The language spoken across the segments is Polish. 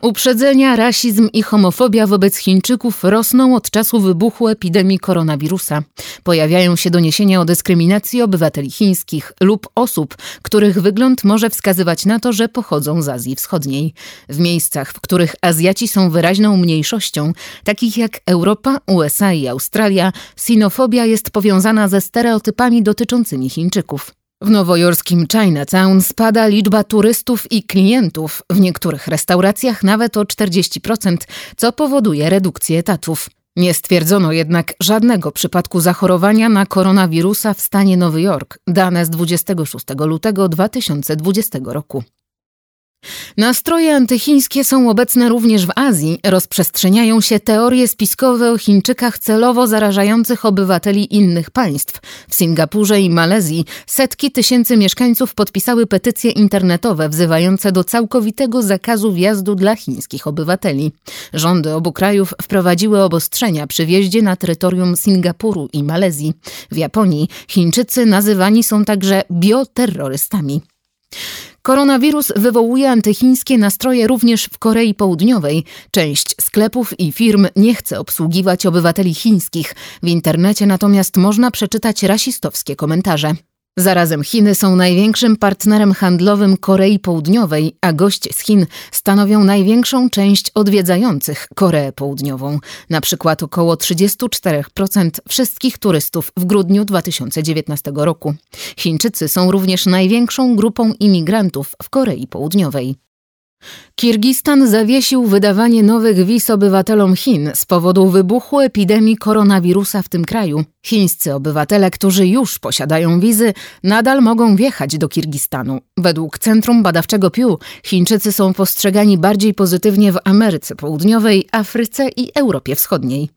Uprzedzenia, rasizm i homofobia wobec Chińczyków rosną od czasu wybuchu epidemii koronawirusa. Pojawiają się doniesienia o dyskryminacji obywateli chińskich lub osób, których wygląd może wskazywać na to, że pochodzą z Azji Wschodniej. W miejscach, w których Azjaci są wyraźną mniejszością, takich jak Europa, USA i Australia, sinofobia jest powiązana ze stereotypami dotyczącymi Chińczyków. W nowojorskim Chinatown spada liczba turystów i klientów, w niektórych restauracjach nawet o 40%, co powoduje redukcję etatów. Nie stwierdzono jednak żadnego przypadku zachorowania na koronawirusa w stanie Nowy Jork, dane z 26 lutego 2020 roku. Nastroje antychińskie są obecne również w Azji. Rozprzestrzeniają się teorie spiskowe o Chińczykach celowo zarażających obywateli innych państw. W Singapurze i Malezji setki tysięcy mieszkańców podpisały petycje internetowe wzywające do całkowitego zakazu wjazdu dla chińskich obywateli. Rządy obu krajów wprowadziły obostrzenia przy wjeździe na terytorium Singapuru i Malezji. W Japonii Chińczycy nazywani są także bioterrorystami. Koronawirus wywołuje antychińskie nastroje również w Korei Południowej. Część sklepów i firm nie chce obsługiwać obywateli chińskich. W internecie natomiast można przeczytać rasistowskie komentarze. Zarazem Chiny są największym partnerem handlowym Korei Południowej, a goście z Chin stanowią największą część odwiedzających Koreę Południową. Na przykład około 34% wszystkich turystów w grudniu 2019 roku. Chińczycy są również największą grupą imigrantów w Korei Południowej. Kirgistan zawiesił wydawanie nowych wiz obywatelom Chin z powodu wybuchu epidemii koronawirusa w tym kraju. Chińscy obywatele, którzy już posiadają wizy, nadal mogą wjechać do Kirgistanu. Według Centrum Badawczego Pew Chińczycy są postrzegani bardziej pozytywnie w Ameryce Południowej, Afryce i Europie Wschodniej.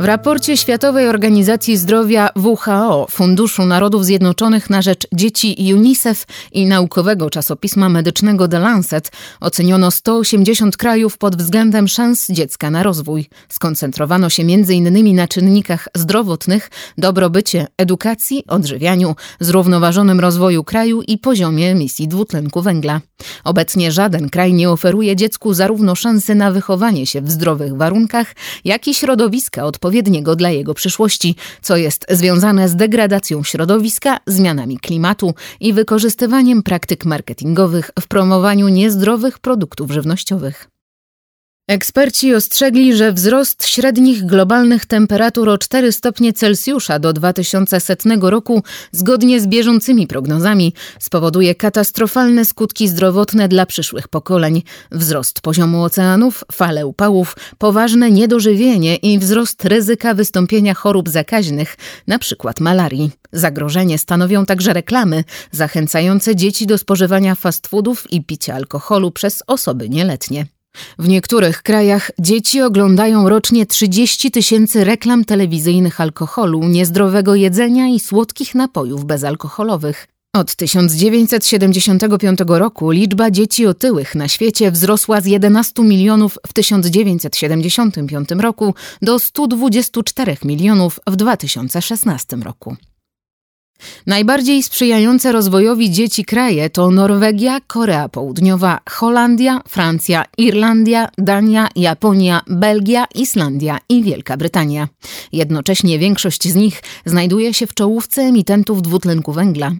W raporcie Światowej Organizacji Zdrowia WHO, Funduszu Narodów Zjednoczonych na Rzecz Dzieci UNICEF i naukowego czasopisma medycznego The Lancet oceniono 180 krajów pod względem szans dziecka na rozwój. Skoncentrowano się m.in. na czynnikach zdrowotnych, dobrobycie, edukacji, odżywianiu, zrównoważonym rozwoju kraju i poziomie emisji dwutlenku węgla. Obecnie żaden kraj nie oferuje dziecku zarówno szansy na wychowanie się w zdrowych warunkach, jak i środowiska odpowiedniego odpowiedniego dla jego przyszłości, co jest związane z degradacją środowiska, zmianami klimatu i wykorzystywaniem praktyk marketingowych w promowaniu niezdrowych produktów żywnościowych. Eksperci ostrzegli, że wzrost średnich globalnych temperatur o 4 stopnie Celsjusza do 2100 roku, zgodnie z bieżącymi prognozami, spowoduje katastrofalne skutki zdrowotne dla przyszłych pokoleń. Wzrost poziomu oceanów, fale upałów, poważne niedożywienie i wzrost ryzyka wystąpienia chorób zakaźnych, np. malarii. Zagrożenie stanowią także reklamy zachęcające dzieci do spożywania fast foodów i picia alkoholu przez osoby nieletnie. W niektórych krajach dzieci oglądają rocznie 30 tysięcy reklam telewizyjnych alkoholu, niezdrowego jedzenia i słodkich napojów bezalkoholowych. Od 1975 roku liczba dzieci otyłych na świecie wzrosła z 11 milionów w 1975 roku do 124 milionów w 2016 roku. Najbardziej sprzyjające rozwojowi dzieci kraje to Norwegia, Korea Południowa, Holandia, Francja, Irlandia, Dania, Japonia, Belgia, Islandia i Wielka Brytania. Jednocześnie większość z nich znajduje się w czołówce emitentów dwutlenku węgla.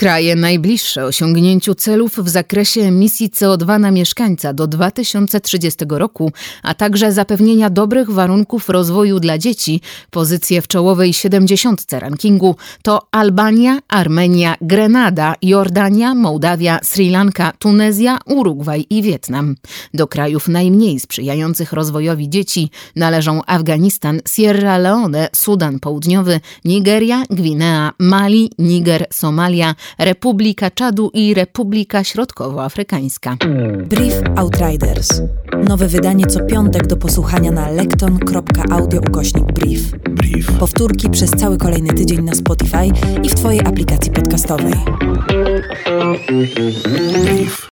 Kraje najbliższe osiągnięciu celów w zakresie emisji CO2 na mieszkańca do 2030 roku, a także zapewnienia dobrych warunków rozwoju dla dzieci, pozycje w czołowej 70 rankingu to Albania, Armenia, Grenada, Jordania, Mołdawia, Sri Lanka, Tunezja, Urugwaj i Wietnam. Do krajów najmniej sprzyjających rozwojowi dzieci należą Afganistan, Sierra Leone, Sudan Południowy, Nigeria, Gwinea, Mali, Niger, Somalia, Republika Czadu i Republika Środkowoafrykańska. Brief Outriders. Nowe wydanie co piątek do posłuchania na lekton.audio ukośnik brief. Brief. Powtórki przez cały kolejny tydzień na Spotify i w Twojej aplikacji podcastowej. Brief.